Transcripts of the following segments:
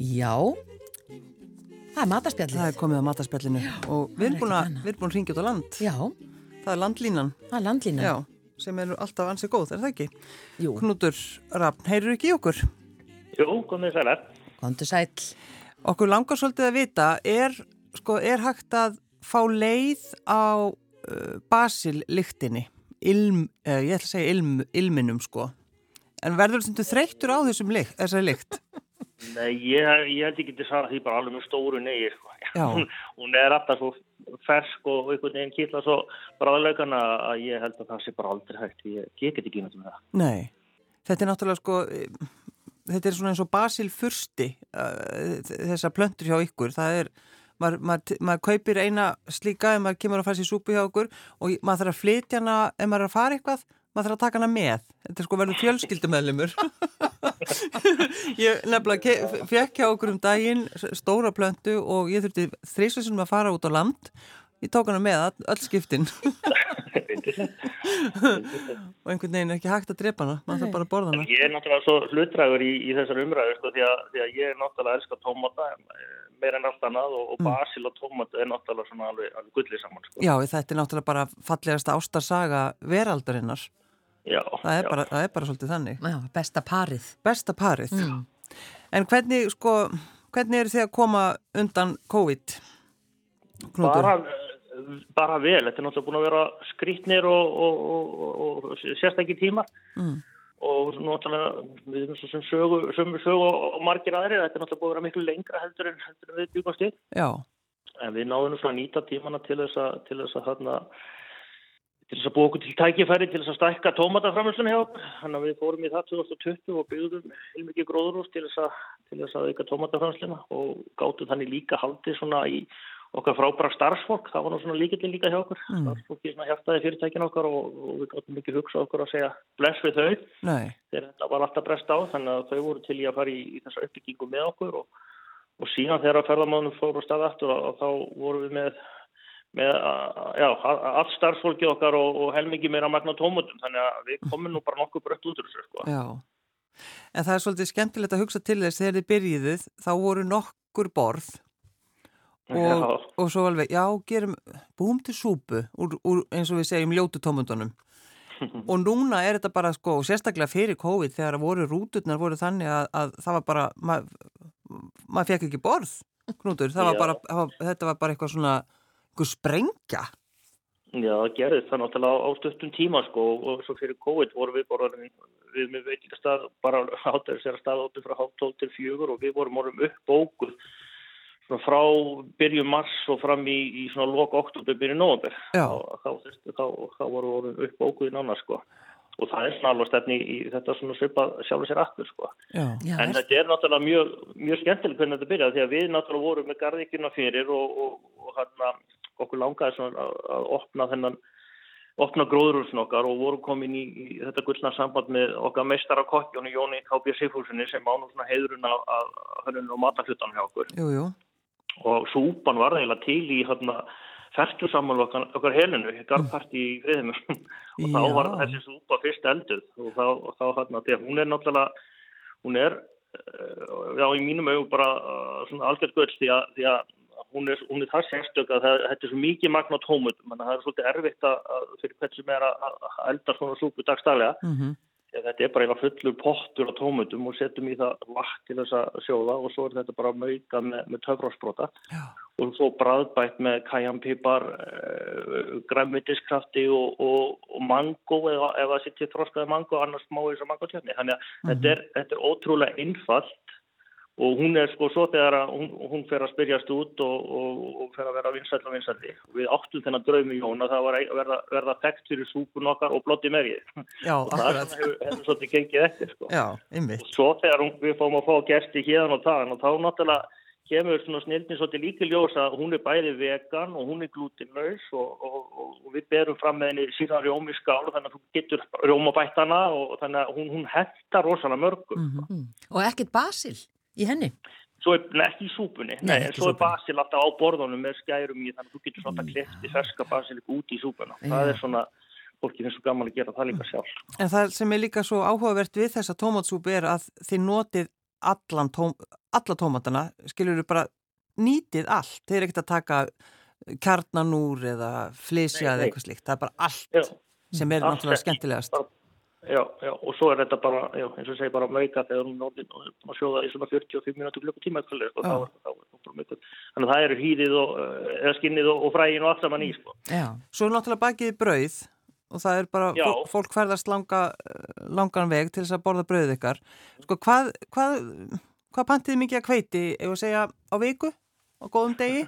Já, það er mataspjallið. Það er komið á mataspjallinu og við erum búin að, að ringja út á land. Já, Það er landlínan, það er landlína. já, sem er alltaf ansið góð, er það ekki? Jú, Knútur Rafn, heyrur ekki okkur? Jú, komið sælar. kontu sæll. Okkur langar svolítið að vita, er, sko, er hægt að fá leið á uh, basillyktinni, ilm, uh, ég ætla að segja ilm, ilminum, sko. En verður þetta þreyttur á þessum lykt, þessari lykt? Nei, ég, ég held ekki til að því bara alveg með stóru neyir. Sko. Hún, hún er alltaf svo fersk og einhvern veginn kýtla svo bráðlaugana að ég held að það sé bara aldrei hægt. Ég, get ekki náttúrulega það. Nei, þetta er náttúrulega sko, eh, þetta er svona eins og basilfursti uh, þessar plöntur hjá ykkur, það er, maður, maður, maður kaupir eina slíka ef maður kemur að fara sér súpu hjá ykkur og maður þarf að flytja hana ef maður er að fara eitthvað, maður þarf að taka hana með, þetta er sko verður fjölskyldumöðlumur. ég nefnilega fekk hjá okkur um daginn stóra plöntu og ég þurfti þrísveisunum að fara út á land, ég tók hana með all, skiptin. og einhvern veginn er ekki hægt að drepa hana maður þarf bara að borða hana Ég er náttúrulega svo hlutrægur í, í þessar umræðu sko, því, að, því að ég er náttúrulega elska tómata meira en allt annað og, og basil og tómata er náttúrulega svona alveg, alveg gullið saman. Sko. Já, þetta er náttúrulega bara fallegasta ástarsaga veraldarinnar Já, það er, bara, það er bara svolítið þannig. Já, besta parið. Besta parið. En hvernig, sko, hvernig eru þið að koma undan COVID? Bara, bara vel, þetta er náttúrulega búin að vera skrítnir og, og, og, og sérstakki tímar. Mm. og náttúrulega við erum svo sem sögu, sömu sögu og margir aðrir, þetta er náttúrulega búin að vera miklu lengra heldur en, heldur en við byggjumst í en við náðum nú svo að nýta tímana til þess að til þess að þarna til þess að búa okkur til tækifæri til þess að stækka tómataframlöslun hjá okkur. Þannig að við fórum í það 2020 og byggðum heilmikið gróðurús til þess að, til þess að auka tómataframlösluna og gáttum þannig líka haldið svona í okkar frábæra starfsfólk. Það var nú svona líkillin líka hjá okkur. Mm. Starfsfólki svona hjartaði fyrirtækin okkar og, og við gáttum ekki hugsa okkur að segja bless við þau. nei, Þegar þetta var alltaf brest á þannig að þau voru til í að fara í, í þessa uppbyggingu með okkur og, og síðan þegar ferðamánum fóru á stað aftur og, og þá vorum við með með já, allt starfsfólki okkar og, og helmingi meira magna tómutum þannig að við komum nú bara nokkuð brött út úr þessu sko. já. En það er svolítið skemmtilegt að hugsa til þess þegar þið byrjiðuð, þá voru nokkur borð og, og svo alveg, já, gerum búum til súpu úr, úr eins og við segjum ljótu tómundunum. Og núna er þetta bara sko, sérstaklega fyrir COVID þegar voru rúturnar voru þannig að, að það var bara maður mað fekk ekki borð knútur, var bara, þetta var bara eitthvað svona einhver sprengja? Já, það gerðist það náttúrulega á, stuttum tíma sko og, og svo fyrir COVID vorum við bara orðin- við með veitingastað bara átæður sér að staða opið frá hálf 12 til 4 og við vorum orðum uppbókuð svona frá byrjum mars og fram í, í svona lok oktober byrjum november Já. þá, þá, þá, þá, þá vorum við orðin uppbókuð í nána sko. Og það er svona alveg stefni í þetta svona svipað sjálfur sér aftur sko. Já, Já, En þetta er náttúrulega mjög, mjög skemmtileg hvernig þetta byrjaði því að við náttúrulega vorum með garðikina fyrir og, og, og hérna okkur langaði að, að opna þennan opna gróðurúsin okkar og vorum komin í, í þetta gullna samband með okkar meistara kokkjónu Jóni K.B. Sifúsinni sem á nú svona heiðurinn af, af hörnun og mataflutan hjá okkur. Jú, jú. Og súpan var eiginlega til í hérna færtu saman okkar, okkar helinu, garðparti í friðum og þá Já. var þessi súpa fyrst elduð. Og þá, og þá hérna, að hún er náttúrulega, hún er, eh, já, í mínum augum bara uh, svona algjörð gull því að, því að hún er, hún er það sérstök að það, þetta er svo mikið magna tómutum, það er svolítið erfitt að, að fyrir hvern sem er að, að elda svona súpu dagstælega. mm Þetta er bara eiginlega fullur pottur á tómutum og setjum í það vatn til þess að sjóða og svo er þetta bara mauka með, með töfrásbrota Já, og svo bræðbætt með kajanpipar, uh, græmitiskrafti og, og, og mango eða ef það sittir þroskaði mango annars má þess að mango tjöfni. Þannig að þetta, er, þetta er ótrúlega einfalt og hún er sko svo þegar hún, hún fer að spyrjast út og, og, og fer að vera vinsæll og vinsælli. Við áttum þennan draumi Jón að það var að verða, verða þekkt fyrir súpun okkar og blotti merið. já, Og það akkurat hefur, hefur svolítið gengið eftir sko. Já, einmitt Og svo þegar hún, við fáum að fá gesti hérna og það og þá náttúrulega kemur svona snildin svolítið líka í ljós að hún er bæði vegan og hún er glutinlaus og, og, og, og við berum fram með henni síðan rjómi skál þannig að þú getur rjóma bættana og þannig að hún, hún hentar rosalega mörgum. Mm. Og ekkert basil í henni? Svo er ekki í súpunni, Nei, nei, ekki í svo er basil alltaf á borðunum með skærum í þannig að þú getur svona klefti ferska basilik út í súpuna. Það Já. er svona, fólki finnst svo gaman að gera það líka sjálf. En það sem er líka svo áhugavert við þessa tómatsúpu er að þið notið allan tóm, alla tómatana, skilur þú bara nýtið allt. Þið er ekkert að taka kjarnan úr eða flysja eða eitthvað slíkt. Það er bara allt Já. sem er Allt náttúrulega skemmtilegast. Bara- Já, já, og svo er þetta bara, já, eins og segir bara mauka þegar hún orðin og búin að sjóða í svona 45 minútur klukkutíma sko, þá Já. þá hún bara mauka. Þannig að það eru hýðið og, uh, eða skinnið og, og frægin og allt saman í, sko. Já. Svo er náttúrulega bakið brauð og það er bara, Já. fólk, ferðast langa, eh, langan veg til þess að borða brauð ykkar. Sko, hvað, hvað, hvað pantið þið mikið að kveiti, ef að segja á viku, á góðum degi?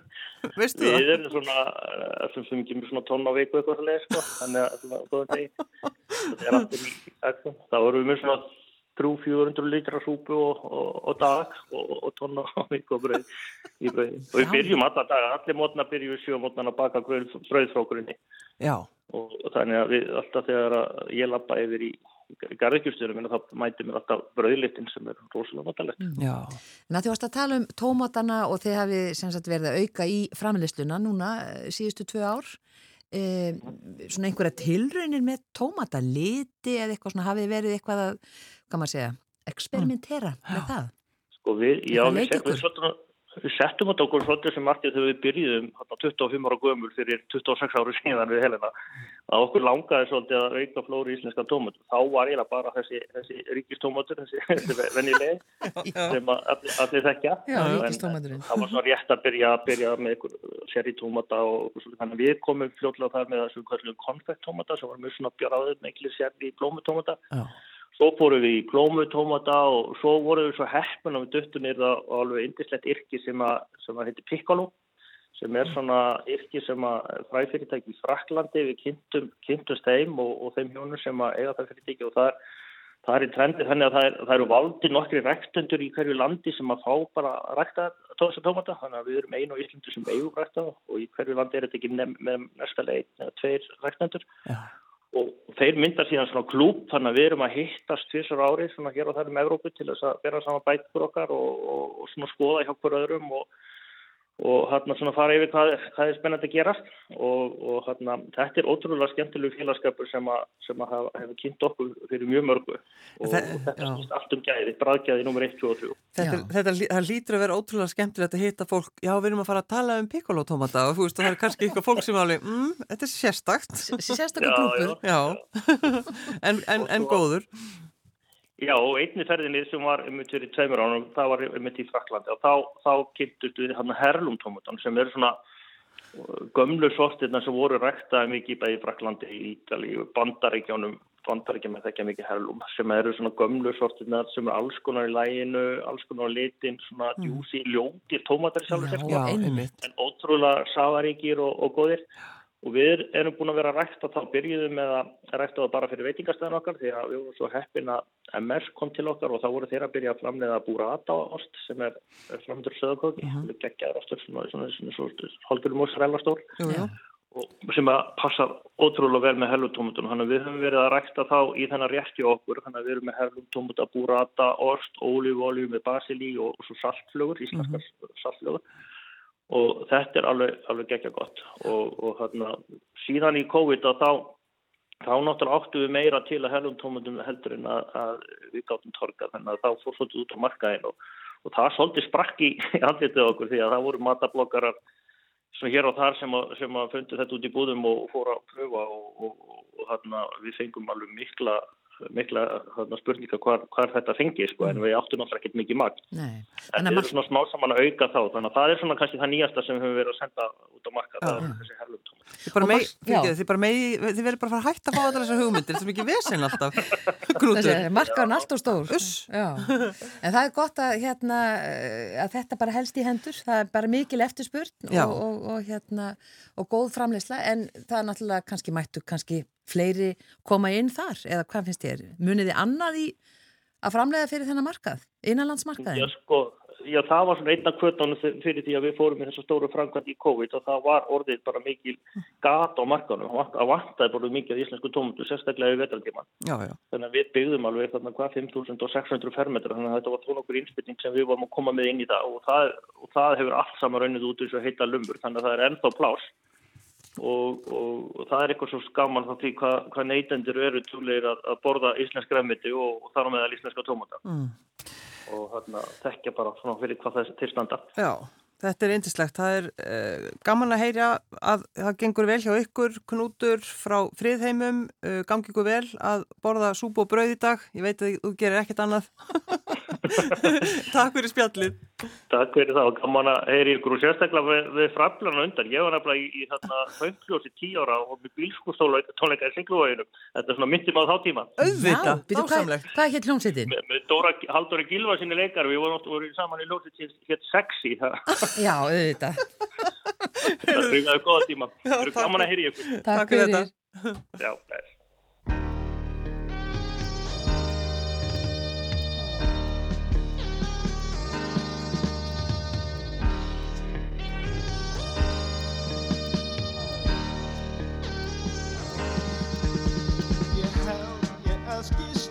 Veistu það? Við erum svona, uh, sem ekki með svona tonn á viku eitthvað leið, sko, þannig að svona, góðan degi. Það er alltaf í, ekki. þá erum við með svona 300-400 litra súpu og, og, og dag og, og tonna á viku og brauð í brauði. Og við byrjum alla daga, allir mótna byrjum við sjö mótna að baka brauð frá grunni. Já, og og þannig að við alltaf þegar ég lappa yfir í, í garðekjusturum þá mæti mér alltaf brauðlitin sem er rosalega notalegt. já. En að þið varst að tala um tómatana og þið hafið sem sagt verið að auka í framleiðsluna núna eh, síðustu tvö ár. E, svona einhverja tilraunir með tómataliti eða eitthvað svona hafið verið eitthvað að, hvað maður segja, eksperimentera með það? Sko við, já, við, við, ykkur. svolítið, við settum þetta okkur svolítið sem margir þegar við byrjuðum þarna 25 ára gömul fyrir 26 ári síðan við Helena að okkur langaði svolítið að auka flóri íslenska tómat. Þá var ég bara þessi, þessi ríkistómatur, þessi, þessi venjulegi sem að allir, þekkja. Já, ríkistómaturinn. Það var svona rétt að byrja, byrja með ykkur seri tómata og svolítið. Þannig að við komum fljótlega þar með þessu hverju konfekttómata sem var mjög svona bjáraður með ekki seri plómutómata. Já. Svo fórum við í plómutómata og svo vorum við svo heppin og við duttum nýrða á alveg indislegt yrki sem að, sem að heitir Piccolo sem er svona yrki sem að fræfyrirtæki í Fraklandi við kynntum, kynntumst þeim og, og þeim hjónur sem að eiga það fyrirtæki og það er, það er í trendi þannig að það, er, það eru valdi nokkri rektendur í hverju landi sem að fá bara að rækta þessa tómata þannig að við erum einu á Íslandi sem eigum rækta og í hverju landi er þetta ekki nefn, með næsta leið eða tveir rektendur Já. Og þeir myndar síðan svona klúb þannig að við erum að hittast tvisar ári svona hér og þar um Evrópu til þess að vera saman bækur okkar og, og, og svona skoða hjá hver öðrum og, og hérna svona fara yfir hvað, hvað er spennandi að gerast og, og hérna þetta er ótrúlega skemmtilegu félagskapur sem að, sem að hafa, hefur kynnt okkur fyrir mjög mörgu. Og, þetta já. snýst allt um gæði, bræðgæði nummer 1, 2 og 3 Þetta, er- þetta lítur að vera ótrúlega skemmtilegt að hitta fólk, já við erum að fara að tala um piccolo-tómata og þú veist það er kannski eitthvað fólk sem er alveg, mm, þetta er sérstakt, Sérstaklega Já, grúpur. já, en, en, en góður. Já, og einni ferðinni sem var um fyrir tveimur ánum, það var um í Fraklandi og þá, þá kynntustu við hann herlumtómatan sem eru svona uh, gömlu sortirna sem voru ræktaði mikið bæði í Fraklandi, í Ítalíu, bandaríkjónum, bandaríkjum er þekkja mikið herlum sem eru svona gömlu sortirna sem eru alls konar í læginu, alls konar á litin, svona djúsi, ljótir tómatar sjálfur Já, Já, en ótrúlega safaríkir og, og góðir og við erum búin að vera að rækta þá byrjuðum með að rækta það bara fyrir veitingastæðin okkar því að við vorum svo heppin að MS kom til okkar og þá voru þeir að byrja að framleiða burrata ost sem er, er framöndur söðakóki, mm -hmm. geggjaður ostur svona, svona, svona. Já. og sem að passa ótrúlega vel með herlutómutum þannig að við höfum verið að rækta þá í þennan rétti okkur þannig að við erum með herlutómuta, burrata, ost, ólífólju með basilí og, þetta er alveg, alveg geggja gott. Og, og hérna, síðan í COVID þá þá náttúrulega áttu við meira til að herlum tómatum heldur en að, að við gáttum torka þannig að þá fór svolítið út á markaðin og, og það svolítið sprakk í andlitið okkur því að það voru matablokkarar svona hér og þar sem að, sem að fundi þetta út í búðum og, fóra að pröfa og, og, hérna, við fengum alveg mikla mikla spurninga hvar, hvar þetta fengi sko, en við áttum náttúrulega ekkert mikið magn Nei. En En að við mark- erum svona smá saman að auka þá, þannig að það er svona kannski það nýjasta sem við höfum verið að senda út á marka, það er. Þið bara Og mei, Max- já. fyrirgeðu, þið bara mei, þið verður bara að fara að hætta að fá allar þessar hugmyndir, þetta er mikið vesen alltaf, grútur. Markaðan allt og stór. Uss. Já. En það er gott að, hérna, að þetta bara helst í hendur. Það er bara mikil eftirspurn og, og, og, hérna, og góð framleysla en það er náttúrulega kannski mættu kannski fleiri koma inn þar eða hvað finnst þér? Munið þið annað í að framlega fyrir þennan markað? Já, Innanlandsmarkaðin? sko, já, það var svona einna kvötunum fyrir því að við fórum í þessu stóru framkvæmt í COVID og það var orðið bara mikil gat á markanum. Það vantaði bara mikið íslensku tómutu, sérstaklega í vetraldíman. Þannig að við byggðum alveg þarna hvað 5.600 fermetra, þannig að þetta var tónu okkur innspilning sem við varum að koma með inn í það og það, og það hefur allt saman raunnið út eins og heita lumbur, þannig að það er ennþá plás. Og, og, og það er eitthvað svo skaman þá því hvað, hvað neytendur eru túlegir að, að borða íslensk gremmiti og, og þar á meðal íslenska tómata. Mm. og þarna tekja bara svona fyrir hvað það er tilstanda Já, þetta er eindislegt það er eh, gaman að heyra að það gengur vel hjá ykkur knútur frá friðheimum. Uh, gangi ykkur vel að borða súb og brauð í dag. Ég veit að þú gerir ekkert annað Takk fyrir spjallið Takk fyrir það og gaman að heyri ykkur og sérstaklega við, við fraflana undan. Ég var nefnilega í, í þarna þaukljósi tí ára og með bílskústónleika í Singluvæginum. Þetta er svona myndið maður þá tíma. Auðvitað, dásamlegt. Hvað er hér hljómsveitin? Með, með Dóra, Halldóri Gilva sinni leikar, við vorum, vorum saman í hljómsveitin hér sexy. Já, auðvitað. Það er góða tíma. Það eru gaman að heyri ykkur. Takk fyrir þetta. Já, justice.